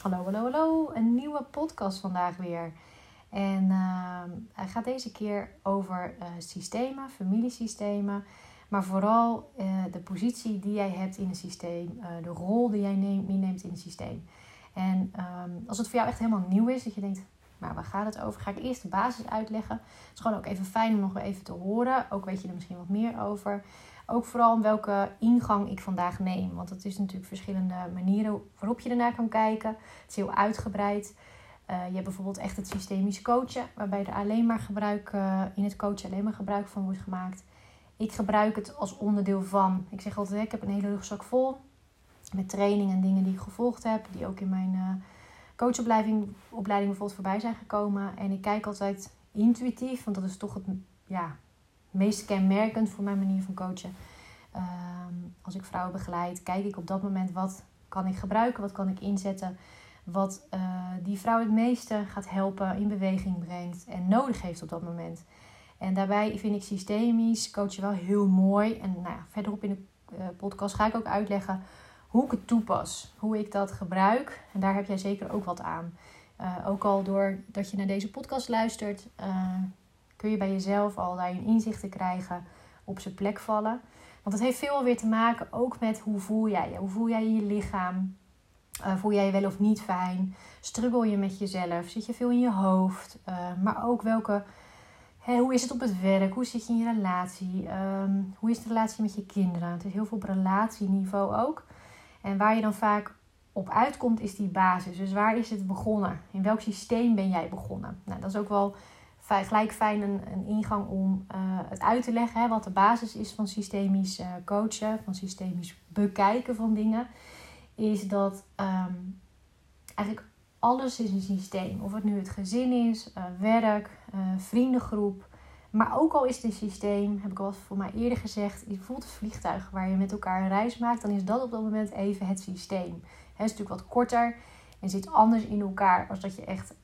Hallo, hallo, hallo. Een nieuwe podcast vandaag weer. En uh, hij gaat deze keer over uh, systemen, familiesystemen. Maar vooral uh, de positie die jij hebt in een systeem. de rol die jij neemt, neemt in een systeem. En um, als het voor jou echt helemaal nieuw is, dat je denkt, maar waar gaat het over? Ga ik eerst de basis uitleggen. Het is gewoon ook even fijn om nog even te horen. Ook weet je er misschien wat meer over. Ook vooral om welke ingang ik vandaag neem. Want het is natuurlijk verschillende manieren waarop je ernaar kan kijken. Het is heel uitgebreid. Uh, je hebt bijvoorbeeld echt het systemisch coachen, waarbij er alleen maar gebruik uh, in het coachen alleen maar gebruik van wordt gemaakt. Ik gebruik het als onderdeel van. Ik zeg altijd, ik heb een hele rugzak vol met trainingen en dingen die ik gevolgd heb, die ook in mijn uh, coachopleiding opleiding bijvoorbeeld voorbij zijn gekomen. En ik kijk altijd intuïtief, want dat is toch het ja, meest kenmerkend voor mijn manier van coachen. Ehm, als ik vrouwen begeleid, kijk ik op dat moment wat kan ik gebruiken, wat kan ik inzetten, wat uh, die vrouw het meeste gaat helpen, in beweging brengt en nodig heeft op dat moment. En daarbij vind ik systemisch coachen wel heel mooi. En nou verderop in de uh, podcast ga ik ook uitleggen hoe ik het toepas, hoe ik dat gebruik. En daar heb jij zeker ook wat aan. Uh, ook al doordat je naar deze podcast luistert, kun je bij jezelf al daarin inzichten krijgen, op zijn plek vallen. Want het heeft veel weer te maken ook met hoe voel jij je? Hoe voel jij je lichaam? Uh, voel jij je wel of niet fijn? Struggle je met jezelf? Zit je veel in je hoofd? Uh, maar ook welke, hoe is het op het werk? Hoe zit je in je relatie? Um, hoe is de relatie met je kinderen? Het is heel veel op relatieniveau ook. En waar je dan vaak op uitkomt is die basis. Dus waar is het begonnen? In welk systeem ben jij begonnen? Nou, dat is ook wel gelijk fijn een, een ingang om uh, het uit te leggen. Hè, wat de basis is van systemisch uh, coachen, van systemisch bekijken van dingen. Is dat um, eigenlijk alles is een systeem. Of het nu het gezin is, uh, werk, vriendengroep. Maar ook al is het een systeem, heb ik al voor mij eerder gezegd, je voelt het vliegtuig waar je met elkaar een reis maakt, dan is dat op dat moment even het systeem. Het is natuurlijk wat korter en zit anders in elkaar als dat je echt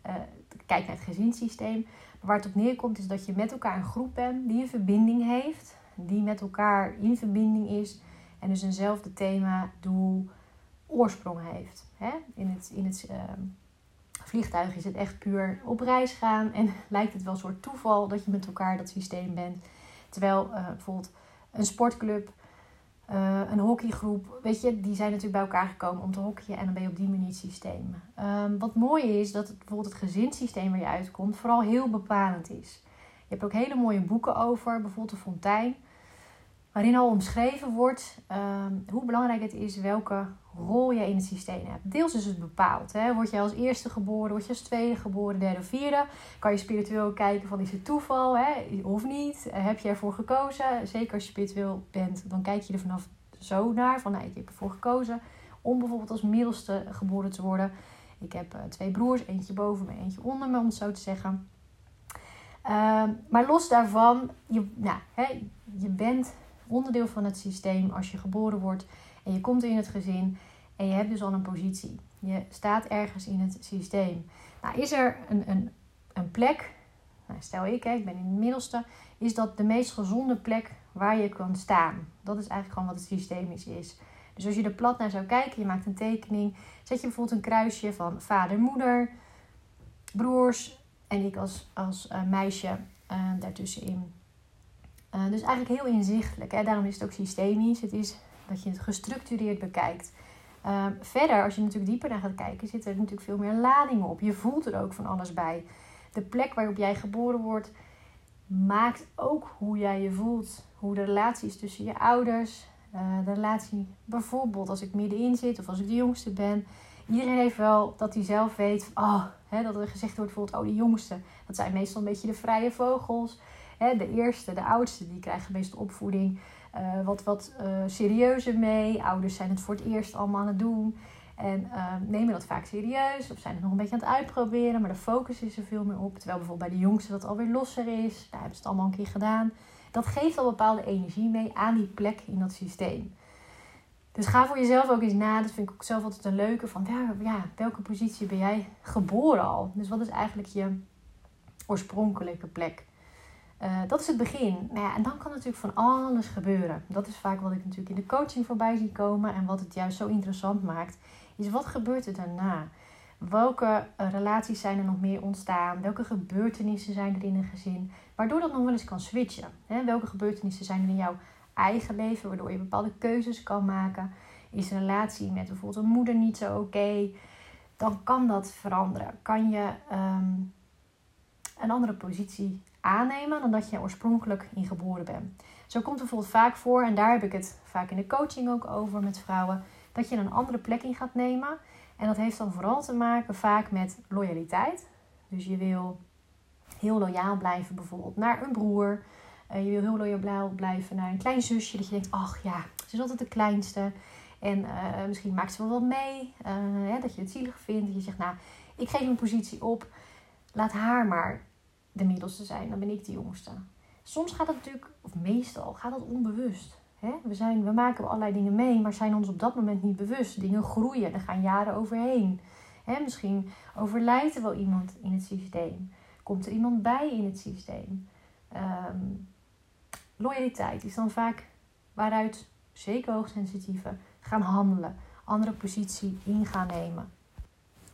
kijkt naar het gezinssysteem. Waar het op neerkomt is dat je met elkaar een groep bent die een verbinding heeft, die met elkaar in verbinding is en dus eenzelfde thema, doel, oorsprong heeft. Hè? In het, in het uh, vliegtuig is het echt puur op reis gaan en lijkt het wel een soort toeval dat je met elkaar dat systeem bent. Terwijl uh, bijvoorbeeld een sportclub uh, een hockeygroep, weet je, die zijn natuurlijk bij elkaar gekomen om te hockeyen en dan ben je op die manier het systeem. Um, wat mooi is, dat het, bijvoorbeeld het gezinssysteem waar je uitkomt vooral heel bepalend is. Je hebt ook hele mooie boeken over, bijvoorbeeld de Fontein, waarin al omschreven wordt um, hoe belangrijk het is welke rol je in het systeem hebt. Deels is het bepaald. Hè? Word je als eerste geboren, word je als tweede geboren, derde of vierde. Kan je spiritueel kijken van is het toeval hè? of niet? Heb je ervoor gekozen? Zeker als je spiritueel bent, dan kijk je er vanaf zo naar. Van nou, ik heb ervoor gekozen om bijvoorbeeld als middelste geboren te worden. Ik heb uh, twee broers, eentje boven me, eentje onder me, om het zo te zeggen. Uh, maar los daarvan, je, nou, hè, je bent onderdeel van het systeem als je geboren wordt en je komt in het gezin en je hebt dus al een positie. Je staat ergens in het systeem. Nou, is er een, een, een plek, nou, stel ik, hè, ik ben in het middelste, is dat de meest gezonde plek waar je kan staan. Dat is eigenlijk gewoon wat het systemisch is. Dus als je er plat naar zou kijken, je maakt een tekening, zet je bijvoorbeeld een kruisje van vader, moeder, broers en ik als, als uh, meisje uh, daartussenin. Uh, dus eigenlijk heel inzichtelijk. Hè? Daarom is het ook systemisch. Het is dat je het gestructureerd bekijkt. Uh, verder, als je natuurlijk dieper naar gaat kijken, zitten er natuurlijk veel meer ladingen op. Je voelt er ook van alles bij. De plek waarop jij geboren wordt, maakt ook hoe jij je voelt. Hoe de relatie is tussen je ouders. Uh, de relatie bijvoorbeeld als ik middenin zit of als ik de jongste ben. Iedereen heeft wel dat hij zelf weet, oh, hè, dat er gezegd wordt bijvoorbeeld, oh, de jongste. Dat zijn meestal een beetje de vrije vogels. Hè, de eerste, de oudste, die krijgen meestal opvoeding uh, wat, wat uh, serieuzer mee. Ouders zijn het voor het eerst allemaal aan het doen. En uh, nemen dat vaak serieus. Of zijn het nog een beetje aan het uitproberen. Maar de focus is er veel meer op. Terwijl bijvoorbeeld bij de jongsten dat alweer losser is. Daar hebben ze het allemaal een keer gedaan. Dat geeft al bepaalde energie mee aan die plek in dat systeem. Dus ga voor jezelf ook eens na. Dat vind ik ook zelf altijd een leuke. Van ja, welke positie ben jij geboren al? Dus wat is eigenlijk je oorspronkelijke plek? Uh, dat is het begin. Nou ja, en dan kan natuurlijk van alles gebeuren. Dat is vaak wat ik natuurlijk in de coaching voorbij zie komen. En wat het juist zo interessant maakt, is wat gebeurt er daarna? Welke eh, relaties zijn er nog meer ontstaan? Welke gebeurtenissen zijn er in een gezin? Waardoor dat nog wel eens kan switchen. Welke gebeurtenissen zijn er in jouw eigen leven, waardoor je bepaalde keuzes kan maken? Is een relatie met bijvoorbeeld een moeder niet zo oké? Dan kan dat veranderen. Kan je ehm, een andere positie aannemen dan dat je oorspronkelijk ingeboren bent. Zo komt bijvoorbeeld vaak voor, en daar heb ik het vaak in de coaching ook over met vrouwen, dat je een andere plek in gaat nemen. En dat heeft dan vooral te maken vaak met loyaliteit. Dus je wil heel loyaal blijven bijvoorbeeld naar een broer. Uh, je wil heel loyaal blijven naar een klein zusje. Dat je denkt, ach ja, ze is altijd de kleinste. En uh, misschien maakt ze wel wat mee. Hè, dat je het zielig vindt. Dat je zegt, nou, ik geef mijn positie op. Laat haar maar de middelste zijn. Dan ben ik de jongste. Soms gaat het natuurlijk, of meestal, gaat het onbewust. Hè? We, zijn, we maken allerlei dingen mee, maar zijn ons op dat moment niet bewust. Dingen groeien, er gaan jaren overheen. Hè? Misschien overlijdt er wel iemand in het systeem. Komt er iemand bij in het systeem. Um, loyaliteit is dan vaak waaruit zeker hoogsensitieven gaan handelen. Andere positie in gaan nemen.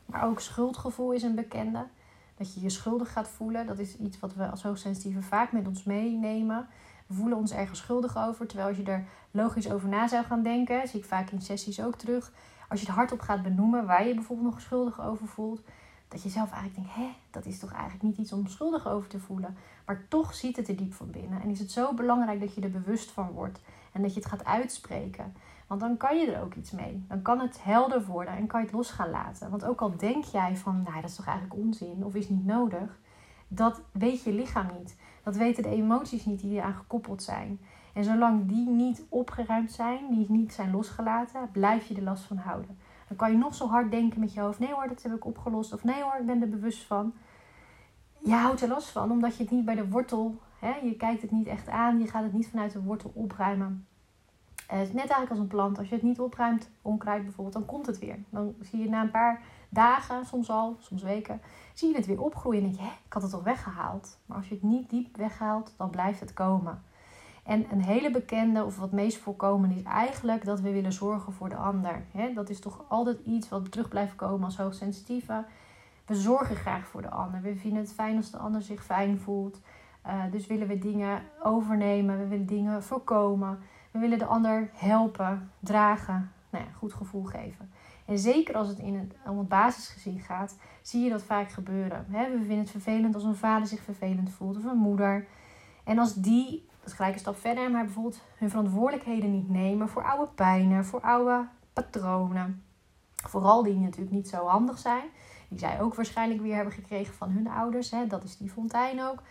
Maar ook schuldgevoel is een bekende. Dat je je schuldig gaat voelen. Dat is iets wat we als hoogsensitieve vaak met ons meenemen. We voelen ons ergens schuldig over. Terwijl als je er logisch over na zou gaan denken, zie ik vaak in sessies ook terug. Als je het hardop gaat benoemen waar je bijvoorbeeld nog schuldig over voelt. Dat je zelf eigenlijk denkt, hé, dat is toch eigenlijk niet iets om schuldig over te voelen. Maar toch ziet het er diep van binnen. En is het zo belangrijk dat je er bewust van wordt. En dat je het gaat uitspreken. Want dan kan je er ook iets mee. Dan kan het helder worden en kan je het los gaan laten. Want ook al denk jij van, nou dat is toch eigenlijk onzin of is niet nodig. Dat weet je lichaam niet. Dat weten de emoties niet die eraan gekoppeld zijn. En zolang die niet opgeruimd zijn, die niet zijn losgelaten, blijf je er last van houden. Dan kan je nog zo hard denken met je hoofd: nee hoor, dat heb ik opgelost. Of nee hoor, ik ben er bewust van. Je houdt er last van omdat je het niet bij de wortel, hè, je kijkt het niet echt aan, je gaat het niet vanuit de wortel opruimen. Het is net eigenlijk als een plant. Als je het niet opruimt, onkruid bijvoorbeeld, dan komt het weer. Dan zie je na een paar dagen, soms al, soms weken, zie je het weer opgroeien. En denk je, ik had het toch weggehaald. Maar als je het niet diep weghaalt, dan blijft het komen. En een hele bekende, of wat meest voorkomend is eigenlijk dat we willen zorgen voor de ander. dat is toch altijd iets wat terug blijft komen als hoogsensitieve. We zorgen graag voor de ander. We vinden het fijn als de ander zich fijn voelt. Uh, dus willen we dingen overnemen, we willen dingen voorkomen. We willen de ander helpen, dragen, nou ja, goed gevoel geven. En zeker als het in het, om het basisgezin gaat, zie je dat vaak gebeuren. we vinden het vervelend als een vader zich vervelend voelt of een moeder. En als die, dat is gelijk een stap verder, maar bijvoorbeeld hun verantwoordelijkheden niet nemen voor oude pijnen, voor oude patronen. Vooral die natuurlijk niet zo handig zijn. Die zij ook waarschijnlijk weer hebben gekregen van hun ouders. Dat is die fontein ook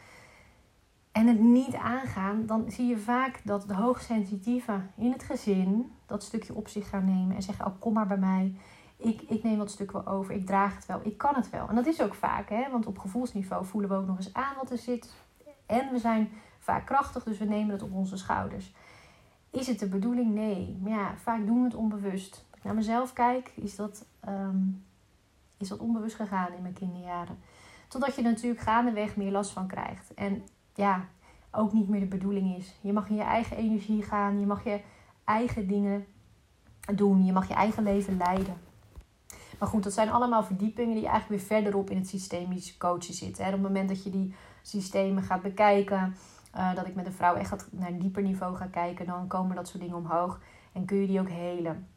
en het niet aangaan, dan zie je vaak dat de hoogsensitieve in het gezin dat stukje op zich gaan nemen en zeggen: Oh, kom maar bij mij. Ik, ik neem dat stuk wel over, ik draag het wel, ik kan het wel. En dat is ook vaak, hè? want op gevoelsniveau voelen we ook nog eens aan wat er zit. En we zijn vaak krachtig, dus we nemen het op onze schouders. Is het de bedoeling? Nee. Maar ja, vaak doen we het onbewust. Als ik naar mezelf kijk, is dat, ehm, is dat onbewust gegaan in mijn kinderjaren. Totdat je natuurlijk gaandeweg meer last van krijgt. En ja, ook niet meer de bedoeling is. Je mag in je eigen energie gaan, je mag je eigen dingen doen, je mag je eigen leven leiden. Maar goed, dat zijn allemaal verdiepingen die eigenlijk weer verderop in het systemisch coachen zitten. Op het moment dat je die systemen gaat bekijken, uh, dat ik met een vrouw echt naar een dieper niveau ga kijken, dan komen dat soort dingen omhoog. En kun je die ook helen.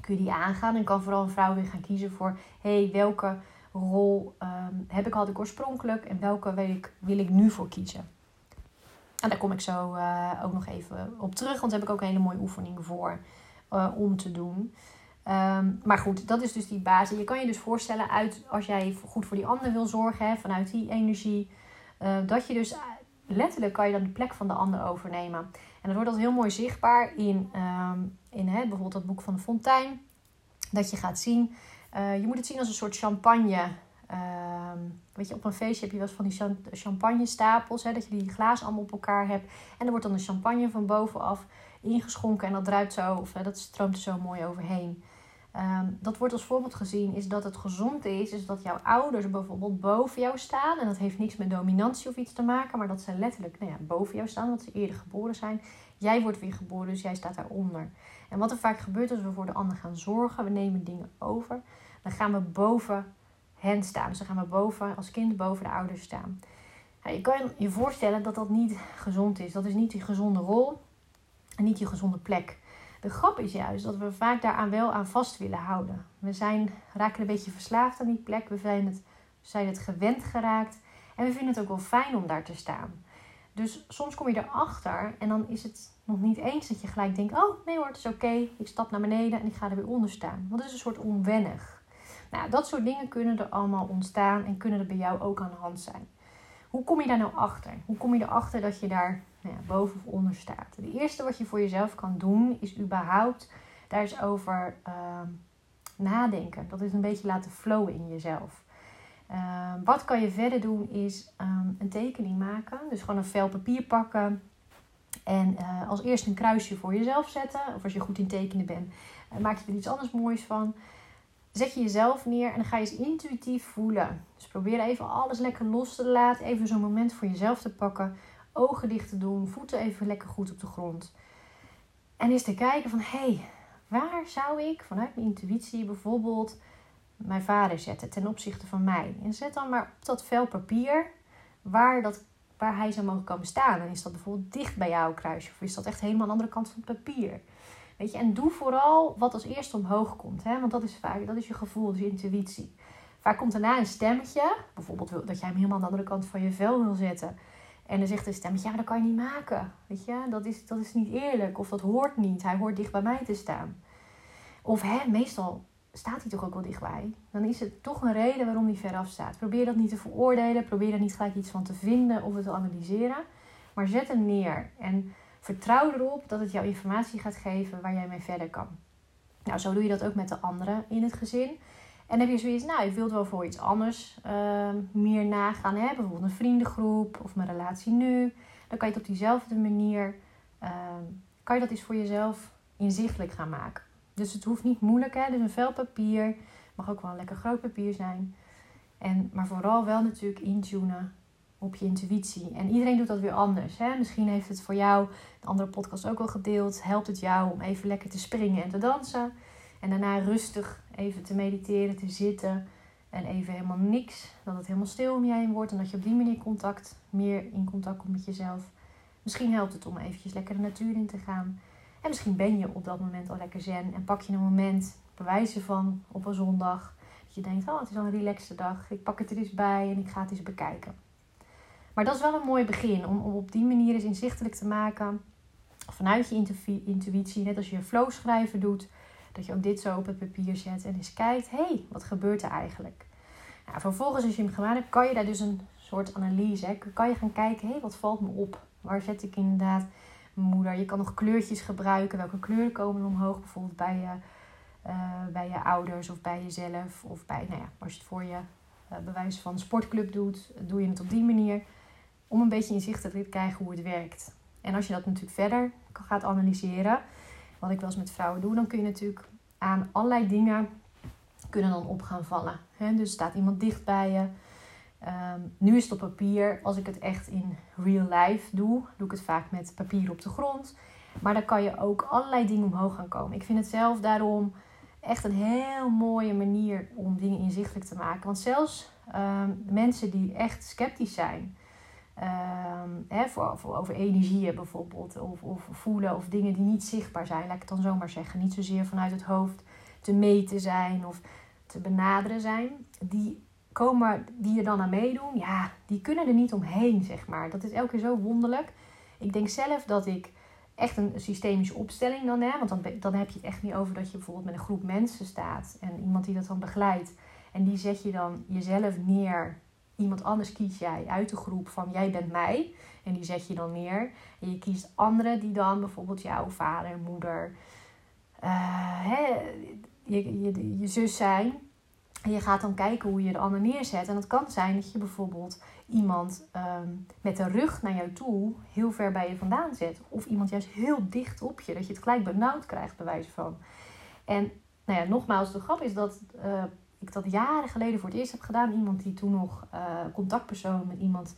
Kun je die aangaan en kan vooral een vrouw weer gaan kiezen voor, hé, hey, welke rol ehm, heb ik, had ik oorspronkelijk en welke wil ik, wil ik nu voor kiezen. En daar kom ik zo uh, ook nog even op terug, want daar heb ik ook een hele mooie oefening voor uh, om te doen. Um, maar goed, dat is dus die basis. Je kan je dus voorstellen, uit, als jij goed voor die ander wil zorgen, hè, vanuit die energie, uh, dat je dus letterlijk kan je dan de plek van de ander overnemen. En dat wordt dat heel mooi zichtbaar in, um, in hè, bijvoorbeeld dat boek van de Fontein. Dat je gaat zien uh, je moet het zien als een soort champagne. Uh, weet je, op een feestje heb je wel eens van die champagne stapels. Hè, dat je die glazen allemaal op elkaar hebt. En er wordt dan de champagne van bovenaf ingeschonken. En dat druipt zo, of dat stroomt er zo mooi overheen. Um, dat wordt als voorbeeld gezien is dat het gezond is, is dat jouw ouders bijvoorbeeld boven jou staan. En dat heeft niks met dominantie of iets te maken, maar dat ze letterlijk nou ja, boven jou staan, omdat ze eerder geboren zijn. Jij wordt weer geboren, dus jij staat daaronder. En wat er vaak gebeurt als we voor de ander gaan zorgen, we nemen dingen over, dan gaan we boven hen staan. Dus dan gaan we boven, als kind boven de ouders staan. Je kan je voorstellen dat dat niet gezond is. Dat is niet die gezonde rol en niet je gezonde plek. De grap is juist dat we vaak daaraan wel aan vast willen houden. We zijn, raken een beetje verslaafd aan die plek. We zijn het, zijn het gewend geraakt. En we vinden het ook wel fijn om daar te staan. Dus soms kom je erachter en dan is het nog niet eens dat je gelijk denkt: Oh nee hoor, het is oké. Ik stap naar beneden en ik ga er weer onder staan. Want het is een soort onwennig. Nou, dat soort dingen kunnen er allemaal ontstaan en kunnen er bij jou ook aan de hand zijn. Hoe kom je daar nou achter? Hoe kom je erachter dat je daar nou ja, boven of onder staat? Het eerste wat je voor jezelf kan doen is überhaupt daar eens over uh, nadenken. Dat is een beetje laten flowen in jezelf. Uh, wat kan je verder doen is um, een tekening maken. Dus gewoon een vel papier pakken. En uh, als eerste een kruisje voor jezelf zetten. Of als je goed in tekenen bent, uh, maak je er iets anders moois van zet je jezelf neer en dan ga je eens intuïtief voelen. Dus probeer even alles lekker los te laten. Even zo'n moment voor jezelf te pakken. Ogen dicht te doen. Voeten even lekker goed op de grond. En eens te kijken van, hé, hey, waar zou ik vanuit mijn intuïtie bijvoorbeeld mijn vader zetten ten opzichte van mij? En zet dan maar op dat vel papier waar, dat, waar hij zou mogen komen staan. En is dat bijvoorbeeld dicht bij jouw kruisje? Of is dat echt helemaal aan de andere kant van het papier? Weet je, en doe vooral wat als eerste omhoog komt. Hè? Want dat is vaak, dat is je gevoel, dat is je intuïtie. Vaak komt daarna een stemmetje. Bijvoorbeeld dat jij hem helemaal aan de andere kant van je vel wil zetten. En dan zegt een stemmetje, ja, dat kan je niet maken. Weet je, dat is, dat is niet eerlijk. Of dat hoort niet. Hij hoort dicht bij mij te staan. Of hè, meestal staat hij toch ook wel dichtbij. Dan is het toch een reden waarom hij veraf staat. Probeer dat niet te veroordelen. Probeer daar niet gelijk iets van te vinden of het te analyseren. Maar zet hem neer. En Vertrouw erop dat het jou informatie gaat geven waar jij mee verder kan. Nou, zo doe je dat ook met de anderen in het gezin. En heb je zoiets, nou, je wilt wel voor iets anders uh, meer nagaan. Hè? Bijvoorbeeld een vriendengroep of mijn relatie nu. Dan kan je het op diezelfde manier, uh, kan je dat eens voor jezelf inzichtelijk gaan maken. Dus het hoeft niet moeilijk, hè. Dus een vel papier. Mag ook wel een lekker groot papier zijn. En, maar vooral wel natuurlijk intunen op je intuïtie. En iedereen doet dat weer anders. Hè? Misschien heeft het voor jou, de andere podcast ook al gedeeld, helpt het jou om even lekker te springen en te dansen. En daarna rustig even te mediteren, te zitten. En even helemaal niks. Dat het helemaal stil om je heen wordt. En dat je op die manier contact, meer in contact komt met jezelf. Misschien helpt het om eventjes lekker de natuur in te gaan. En misschien ben je op dat moment al lekker zen. En pak je een moment, bewijzen van op een zondag. Dat je denkt, oh het is al een relaxte dag. Ik pak het er eens bij en ik ga het eens bekijken. Maar dat is wel een mooi begin om, om op die manier eens inzichtelijk te maken vanuit je intuïtie, net als je een flow schrijven doet, dat je ook dit zo op het papier zet en eens kijkt, hé, hey, wat gebeurt er eigenlijk? Nou, vervolgens, als je hem gemaakt hebt, kan je daar dus een soort analyse, hè, kan je gaan kijken, hé, hey, wat valt me op? Waar zet ik inderdaad moeder? Je kan nog kleurtjes gebruiken, welke kleuren komen omhoog, bijvoorbeeld bij je, uh, bij je ouders of bij jezelf, of bij, nou ja, als je het voor je uh, bewijs van sportclub doet, doe je het op die manier om een beetje inzicht te krijgen hoe het werkt. En als je dat natuurlijk verder gaat analyseren, wat ik wel eens met vrouwen doe, dan kun je natuurlijk aan allerlei dingen kunnen dan op gaan vallen. Dus staat iemand dicht bij je. Ehm, nu is het op papier. Als ik het echt in real life doe, doe ik het vaak met papier op de grond. Maar dan kan je ook allerlei dingen omhoog gaan komen. Ik vind het zelf daarom echt een heel mooie manier om dingen inzichtelijk te maken. Want zelfs um, mensen die echt sceptisch zijn, Hè, voor, voor, over energieën bijvoorbeeld, of, of voelen of dingen die niet zichtbaar zijn, laat ik het dan zomaar zeggen. Niet zozeer vanuit het hoofd te meten zijn of te benaderen zijn. Die komen, die er dan aan meedoen, ja, die kunnen er niet omheen, zeg maar. Dat is elke keer zo wonderlijk. Ik denk zelf dat ik echt een systemische opstelling dan heb. Want dan, dan heb je het echt niet over dat je bijvoorbeeld met een groep mensen staat en iemand die dat dan begeleidt. En die zet je dan jezelf neer iemand anders kies jij uit de groep van jij bent mij. En die zet je dan neer. En je kiest anderen die dan bijvoorbeeld jouw vader, moeder, uh, hè, je, je, je zus zijn. En je gaat dan kijken hoe je de ander neerzet. En het kan zijn dat je bijvoorbeeld iemand um, met de rug naar jou toe heel ver bij je vandaan zet. Of iemand juist heel dicht op je. Dat je het gelijk benauwd krijgt, bij wijze van. En nou ja, nogmaals, de grap is dat uh, ik dat jaren geleden voor het eerst heb gedaan. Iemand die toen nog uh, contactpersoon met iemand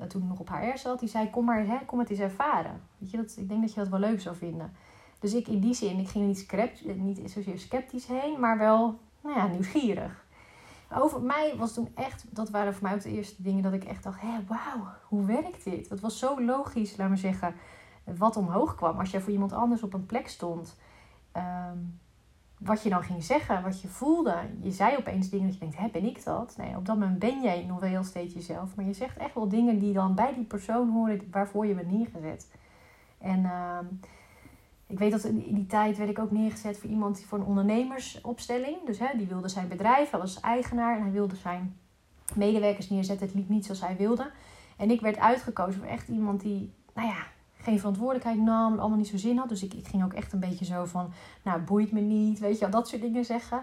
uh, toen nog op HR zat. Die zei, kom maar, hè, kom het eens ervaren. Weet je, dat, ik denk dat je dat wel leuk zou vinden. Dus ik in die zin, ik ging niet, sceptisch, niet zozeer sceptisch heen, maar wel nou ja, nieuwsgierig. over mij was toen echt, dat waren voor mij ook de eerste dingen dat ik echt dacht, hé, wauw, hoe werkt dit? Het was zo logisch, laat maar zeggen, wat omhoog kwam. Als jij voor iemand anders op een plek stond, ehm, wat je dan ging zeggen, wat je voelde. Je zei opeens dingen dat je denkt, hé, ben ik dat? Nee, op dat moment ben jij nog wel steeds jezelf. Maar je zegt echt wel dingen die dan bij die persoon horen waarvoor je bent neergezet. En ehm, ik weet dat in die tijd werd ik ook neergezet voor iemand voor een ondernemersopstelling. Dus hè, die wilde zijn bedrijf, hij was eigenaar en hij wilde zijn medewerkers neerzetten. Het liep niet zoals hij wilde. En ik werd uitgekozen voor echt iemand die, nou ja, geen verantwoordelijkheid nam, allemaal niet zo zin had. Dus ik, ik ging ook echt een beetje zo van, nou, boeit me niet, weet je dat soort dingen zeggen.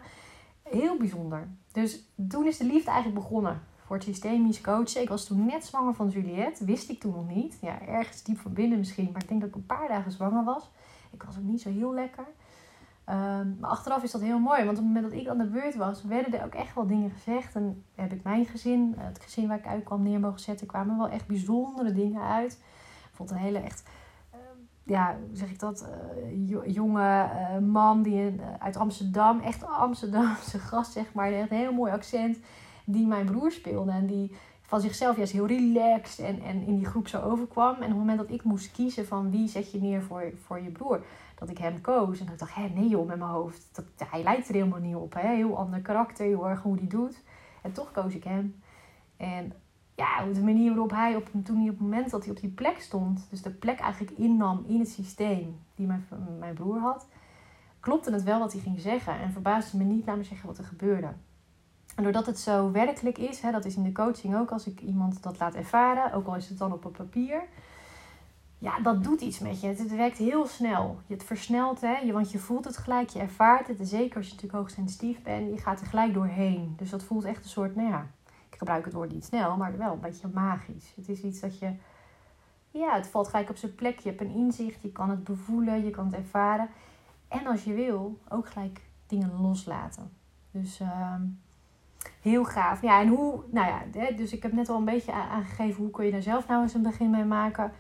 Heel bijzonder. Dus toen is de liefde eigenlijk begonnen voor het systemisch coachen. Ik was toen net zwanger van Juliette, wist ik toen nog niet. Ja, ergens diep van binnen misschien, maar ik denk dat ik een paar dagen zwanger was. Ik was ook niet zo heel lekker. Ehm, maar achteraf is dat heel mooi, want op het moment dat ik aan de beurt was, werden er ook echt wel dingen gezegd. En heb ik mijn gezin, het gezin waar ik uit kwam, neer mogen zetten, kwamen wel echt bijzondere dingen uit. Vond een hele echt, ehm, ja, hoe zeg ik dat, uh, jonge uh, man die uh, uit Amsterdam, echt Amsterdamse gast zeg maar, een heel mooi accent, die mijn broer speelde. En die van zichzelf juist heel relaxed en, en in die groep zo overkwam. En op het moment dat ik moest kiezen van wie zet je neer voor, voor je broer, dat ik hem koos. En ik dacht, hé, nee joh, met mijn hoofd. Dat, hij lijkt er helemaal niet op. Hè? Heel ander karakter, heel erg hoe hij doet. En toch koos ik hem. En ja, de manier waarop hij op, toen hij op het moment dat hij op die plek stond, dus de plek eigenlijk innam in het systeem die mijn, mijn broer had, klopte het wel wat hij ging zeggen. En verbaasde me niet naar me zeggen wat er gebeurde. En doordat het zo werkelijk is, hè, dat is in de coaching ook als ik iemand dat laat ervaren, ook al is het dan op een papier. Ja, dat doet iets met je. Het, werkt heel snel. Het versnelt, hè, want je voelt het gelijk, je ervaart het. Zeker als je natuurlijk hoogsensitief bent, je gaat er gelijk doorheen. Dus dat voelt echt een soort, nou ja, gebruik het woord niet snel, maar wel een beetje magisch. Het is iets dat je, ja, het valt gelijk op zijn plek. Je hebt een inzicht, je kan het bevoelen, je kan het ervaren. En als je wil, ook gelijk dingen loslaten. Dus... Uh, Heel gaaf. Ja, en hoe, nou ja, dus ik heb net al een beetje aangegeven hoe kun je daar zelf nou eens een begin mee maken.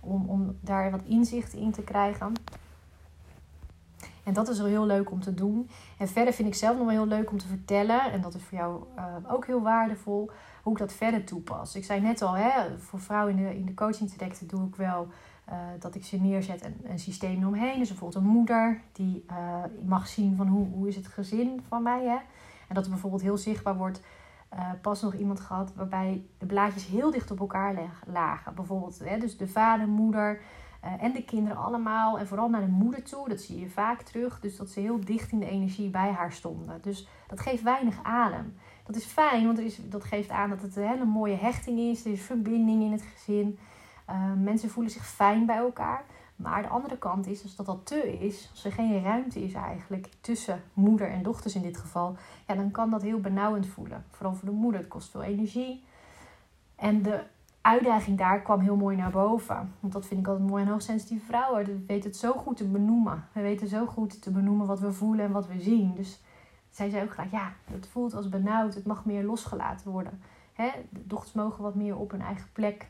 Om, om daar wat inzicht in te krijgen. En dat is wel heel leuk om te doen. En verder vind ik zelf nog wel heel leuk om te vertellen. En dat is voor jou uh, ook heel waardevol. Hoe ik dat verder toepas. Ik zei net al, hè, voor vrouwen in de, in de coaching trajecten doe ik wel uh, dat ik ze neerzet en een systeem omheen. Dus bijvoorbeeld een moeder die uh, mag zien van hoe, hoe is het gezin van mij. Hè? En dat er bijvoorbeeld heel zichtbaar wordt. Pas nog iemand gehad waarbij de blaadjes heel dicht op elkaar lagen. Bijvoorbeeld hè, dus de vader, moeder uh, en de kinderen allemaal. En vooral naar de moeder toe. Dat zie je vaak terug. Dus dat ze heel dicht in de energie bij haar stonden. Dus dat geeft weinig adem. Dat is fijn, want er is, dat geeft aan dat het een hele mooie hechting is. Er is verbinding in het gezin. Uh, mensen voelen zich fijn bij elkaar. Maar de andere kant is, als dat al te is, als er geen ruimte is eigenlijk tussen moeder en dochters in dit geval, ja, dan kan dat heel benauwend voelen. Vooral voor de moeder, het kost veel energie. En de uitdaging daar kwam heel mooi naar boven. Want dat vind ik altijd mooi aan hoogsensitieve vrouwen. We weten het zo goed te benoemen. We weten zo goed te benoemen wat we voelen en wat we zien. Dus zij zei ook gelijk, ja, het voelt als benauwd. Het mag meer losgelaten worden. Hè? De dochters mogen wat meer op hun eigen plek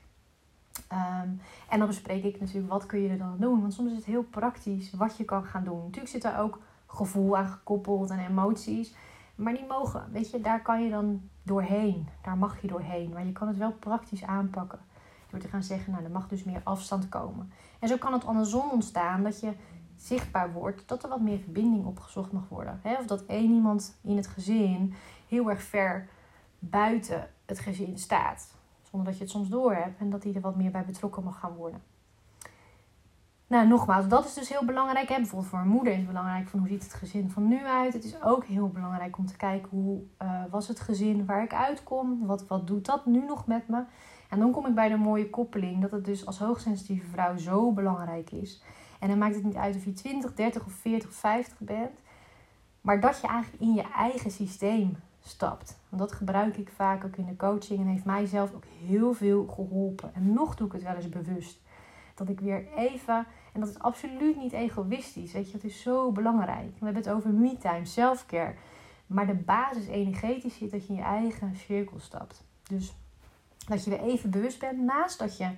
Um, en dan bespreek ik natuurlijk wat kun je er dan doen. Want soms is het heel praktisch wat je kan gaan doen. Natuurlijk zit er ook gevoel aan gekoppeld en emoties. Maar die mogen, weet je, daar kan je dan doorheen. Daar mag je doorheen. Maar je kan het wel praktisch aanpakken. Door te gaan zeggen, nou, er mag dus meer afstand komen. En zo kan het andersom ontstaan dat je zichtbaar wordt dat er wat meer verbinding opgezocht mag worden. Of dat één iemand in het gezin heel erg ver buiten het gezin staat. Zonder dat je het soms door hebt en dat hij er wat meer bij betrokken mag gaan worden. Nou, nogmaals, dat is dus heel belangrijk. Hè? Bijvoorbeeld voor een moeder is het belangrijk van hoe ziet het gezin van nu uit. Het is ook heel belangrijk om te kijken hoe uh, was het gezin waar ik uitkom. Wat, wat doet dat nu nog met me? En dan kom ik bij de mooie koppeling dat het dus als hoogsensitieve vrouw zo belangrijk is. En dan maakt het niet uit of je 20, 30 of 40 of 50 bent. Maar dat je eigenlijk in je eigen systeem stapt. Want dat gebruik ik vaak ook in de coaching en heeft mij zelf ook heel veel geholpen. En nog doe ik het wel eens bewust. Dat ik weer even, en dat is absoluut niet egoïstisch, weet je, het is zo belangrijk. We hebben het over me-time, self-care. Maar de basis energetisch zit dat je in je eigen cirkel stapt. Dus dat je weer even bewust bent, naast dat je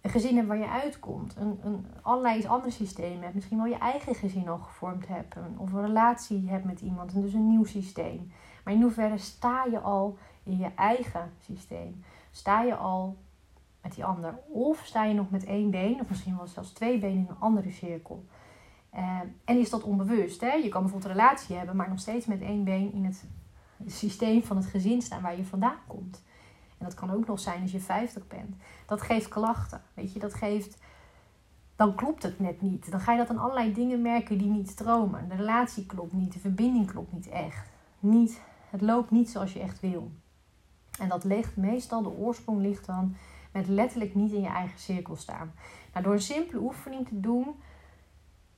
een gezin hebt waar je uitkomt, een, een allerlei andere systemen hebt, misschien wel je eigen gezin al gevormd hebt, of een relatie hebt met iemand en dus een nieuw systeem. Maar in hoeverre sta je al in je eigen systeem? Sta je al met die ander? Of sta je nog met één been, of misschien wel zelfs twee benen in een andere cirkel? Uh, en is dat onbewust? Hè? Je kan bijvoorbeeld een relatie hebben, maar nog steeds met één been in het systeem van het gezin staan waar je vandaan komt. En dat kan ook nog zijn als je 50 bent. Dat geeft klachten. Weet je, dat geeft. Dan klopt het net niet. Dan ga je dat aan allerlei dingen merken die niet stromen. De relatie klopt niet, de verbinding klopt niet echt. Niet, het loopt niet zoals je echt wil. En dat ligt meestal, de oorsprong ligt dan met letterlijk niet in je eigen cirkel staan. Nou, door een simpele oefening te doen,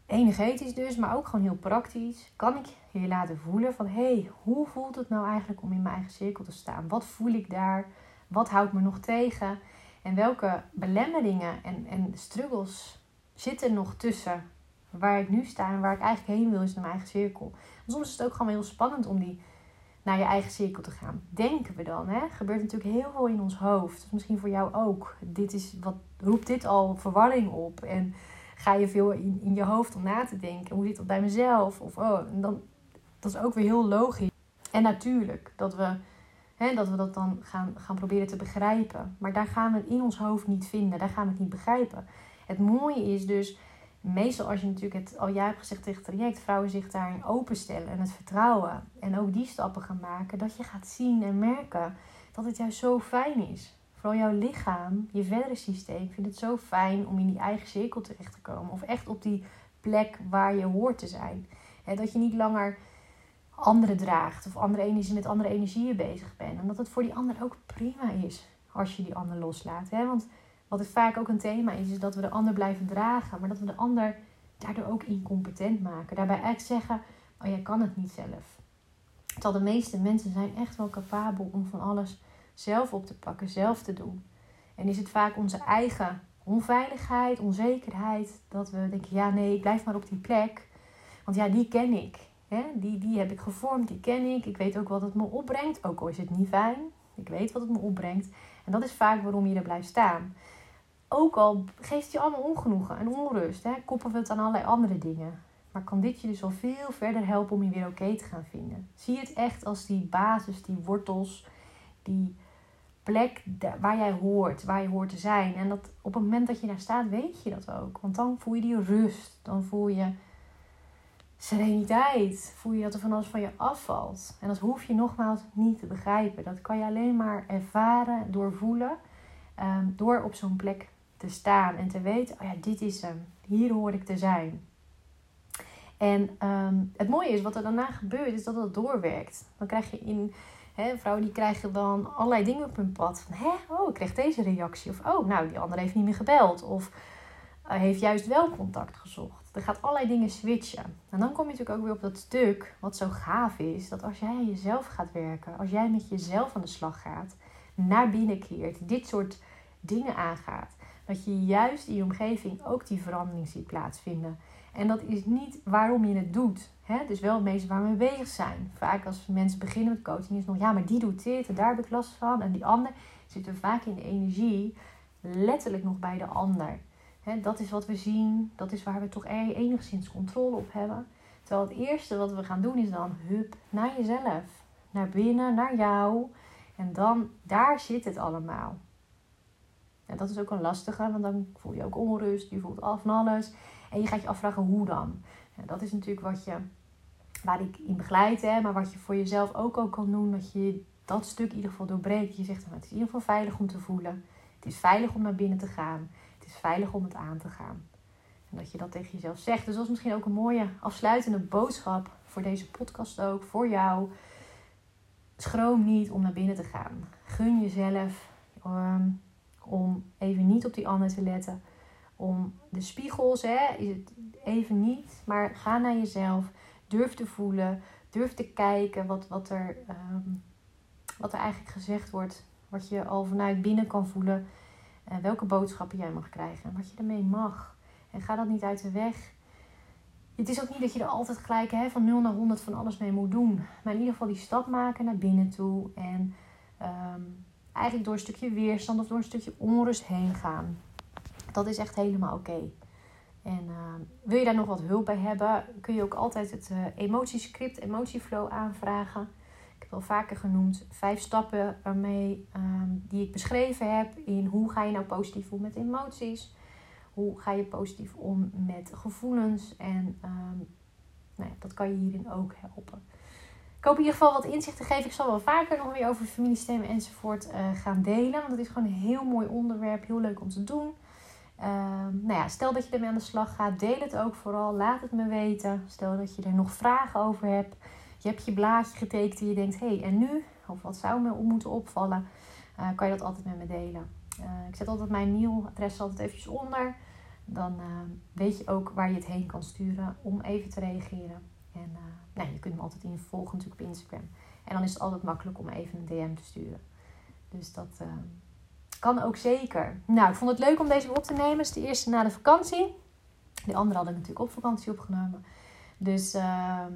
energetisch dus, maar ook gewoon heel praktisch, kan ik je laten voelen van hé, hey, hoe voelt het nou eigenlijk om in mijn eigen cirkel te staan? Wat voel ik daar? Wat houdt me nog tegen? En welke belemmeringen en, en struggles zitten nog tussen waar ik nu sta en waar ik eigenlijk heen wil, is naar mijn eigen cirkel. soms is het ook gewoon heel spannend om die naar je eigen cirkel te gaan. Denken we dan, hè? Gebeurt natuurlijk heel veel in ons hoofd. Dus misschien voor jou ook. Dit is wat roept dit al verwarring op en ga je veel in, je hoofd om na te denken. Hoe zit dat bij mezelf? Of oh, dan dat is ook weer heel logisch. En natuurlijk dat we Hè, dat we dat dan gaan, gaan proberen te begrijpen. Maar daar gaan we het in ons hoofd niet vinden. Daar gaan we het niet begrijpen. Het mooie is dus, meestal als je natuurlijk het al jij hebt gezegd tegen het traject, vrouwen zich daarin openstellen en het vertrouwen. En ook die stappen gaan maken. Dat je gaat zien en merken dat het juist zo fijn is. Vooral jouw lichaam, je verdere systeem, vindt het zo fijn om in die eigen cirkel terecht te komen. Of echt op die plek waar je hoort te zijn. Dat je niet langer anderen draagt of andere energie, met andere energieën bezig bent. En dat het voor die ander ook prima is als je die ander loslaat. Want wat het vaak ook een thema is, is dat we de ander blijven dragen, maar dat we de ander daardoor ook incompetent maken. Daarbij eigenlijk zeggen, oh jij kan het niet zelf. Terwijl de meeste mensen zijn echt wel capabel om van alles zelf op te pakken, zelf te doen. En is het vaak onze eigen onveiligheid, onzekerheid, dat we denken, ja nee, ik blijf maar op die plek. Want ja, die ken ik. Hè, die, die heb ik gevormd, die ken ik. Ik weet ook wat het me opbrengt, ook al is het niet fijn. Ik weet wat het me opbrengt. En dat is vaak waarom je er blijft staan. Ook al geeft je allemaal ongenoegen en onrust, hè, we het aan allerlei andere dingen. Maar kan dit je dus al veel verder helpen om je weer oké te gaan vinden? Zie het echt als die basis, die wortels, die plek waar jij hoort, waar je hoort te zijn. En dat op het moment dat je daar staat, weet je dat ook. Want dan voel je die rust. Dan voel je sereniteit. Voel je dat er van alles van je afvalt. En dat hoef je nogmaals niet te begrijpen. Dat kan je alleen maar ervaren, doorvoelen. Um, door op zo'n plek te staan en te weten: oh ja, dit is hem. Hier hoor ik te zijn. En ehm, het mooie is, wat er daarna gebeurt, is dat het doorwerkt. Dan krijg je in. Hè, vrouwen die krijgen dan allerlei dingen op hun pad. Van, hè, oh, ik kreeg deze reactie. Of, oh, nou, die andere heeft niet meer gebeld. Of heeft juist wel contact gezocht. Er gaat allerlei dingen switchen. En dan kom je natuurlijk ook weer op dat stuk wat zo gaaf is. Dat als jij jezelf gaat werken, als jij met jezelf aan de slag gaat, naar binnen keert, dit soort dingen aangaat, dat je juist in je omgeving ook die verandering ziet plaatsvinden. En dat is niet waarom je het doet. Hè? Dus wel meestal waar we mee bezig zijn. Vaak als mensen beginnen met coaching is nog, ja, maar die doet dit en daar heb ik last van. En die ander zitten vaak in de energie letterlijk nog bij de ander dat is wat we zien, dat is waar we toch enigszins controle op hebben. Terwijl het eerste wat we gaan doen is dan hup naar jezelf, naar binnen, naar jou. En dan, daar zit het allemaal. En dat is ook een lastige, want dan voel je ook onrust, je voelt af van alles. En je gaat je afvragen hoe dan. dat is natuurlijk wat je, waar ik in begeleid, hè, maar wat je voor jezelf ook al kan doen. Dat je dat stuk in ieder geval doorbreekt. Je zegt, nou, het is in ieder geval veilig om te voelen. Het is veilig om naar binnen te gaan is veilig om het aan te gaan. En dat je dat tegen jezelf zegt. Dus dat is misschien ook een mooie afsluitende boodschap voor deze podcast ook. Voor jou. Schroom niet om naar binnen te gaan. Gun jezelf um, om even niet op die ander te letten. Om de spiegels, hè, is het even niet. Maar ga naar jezelf. Durf te voelen. Durf te kijken wat, wat, er, ehm, wat er eigenlijk gezegd wordt. Wat je al vanuit binnen kan voelen en welke boodschappen jij mag krijgen en wat je ermee mag. En ga dat niet uit de weg. Het is ook niet dat je er altijd gelijk hè, van 0 naar 100 van alles mee moet doen. Maar in ieder geval die stap maken naar binnen toe. En ehm, eigenlijk door een stukje weerstand of door een stukje onrust heen gaan. Dat is echt helemaal oké. En ehm, wil je daar nog wat hulp bij hebben, kun je ook altijd het uh, emotiescript, emotieflow aanvragen. Ik heb al vaker genoemd, vijf stappen waarmee, ehm, die ik beschreven heb in hoe ga je nou positief om met emoties. Hoe ga je positief om met gevoelens. En ehm, nou ja, dat kan je hierin ook helpen. Hoop in ieder geval wat inzicht te geven. Ik zal wel vaker nog weer over familiesystemen enzovoort uh, gaan delen. Want het is gewoon een heel mooi onderwerp. Heel leuk om te doen. Ehm, nou ja, stel dat je ermee aan de slag gaat. Deel het ook vooral. Laat het me weten. Stel dat je er nog vragen over hebt. Je hebt je blaadje getekend en je denkt, hé, hey, en nu? Of wat zou me moeten opvallen? Uh, kan je dat altijd met me delen. Uh, ik zet altijd mijn mailadres altijd eventjes onder. Dan weet je ook waar je het heen kan sturen om even te reageren. En nou, je kunt me altijd in volgen natuurlijk op Instagram. En dan is het altijd makkelijk om even een DM te sturen. Dus dat kan ook zeker. Nou, ik vond het leuk om deze op te nemen. Het is de eerste na de vakantie. De andere had ik natuurlijk op vakantie opgenomen. Dus ehm,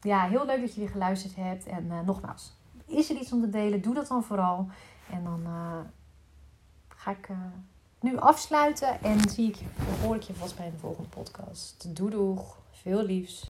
ja, heel leuk dat je weer geluisterd hebt. En uh, nogmaals, is er iets om te delen? Doe dat dan vooral. En dan uh, ga ik nu afsluiten. En zie ik je, hoor ik je vast bij een volgende podcast. Doei doeg. Veel liefs.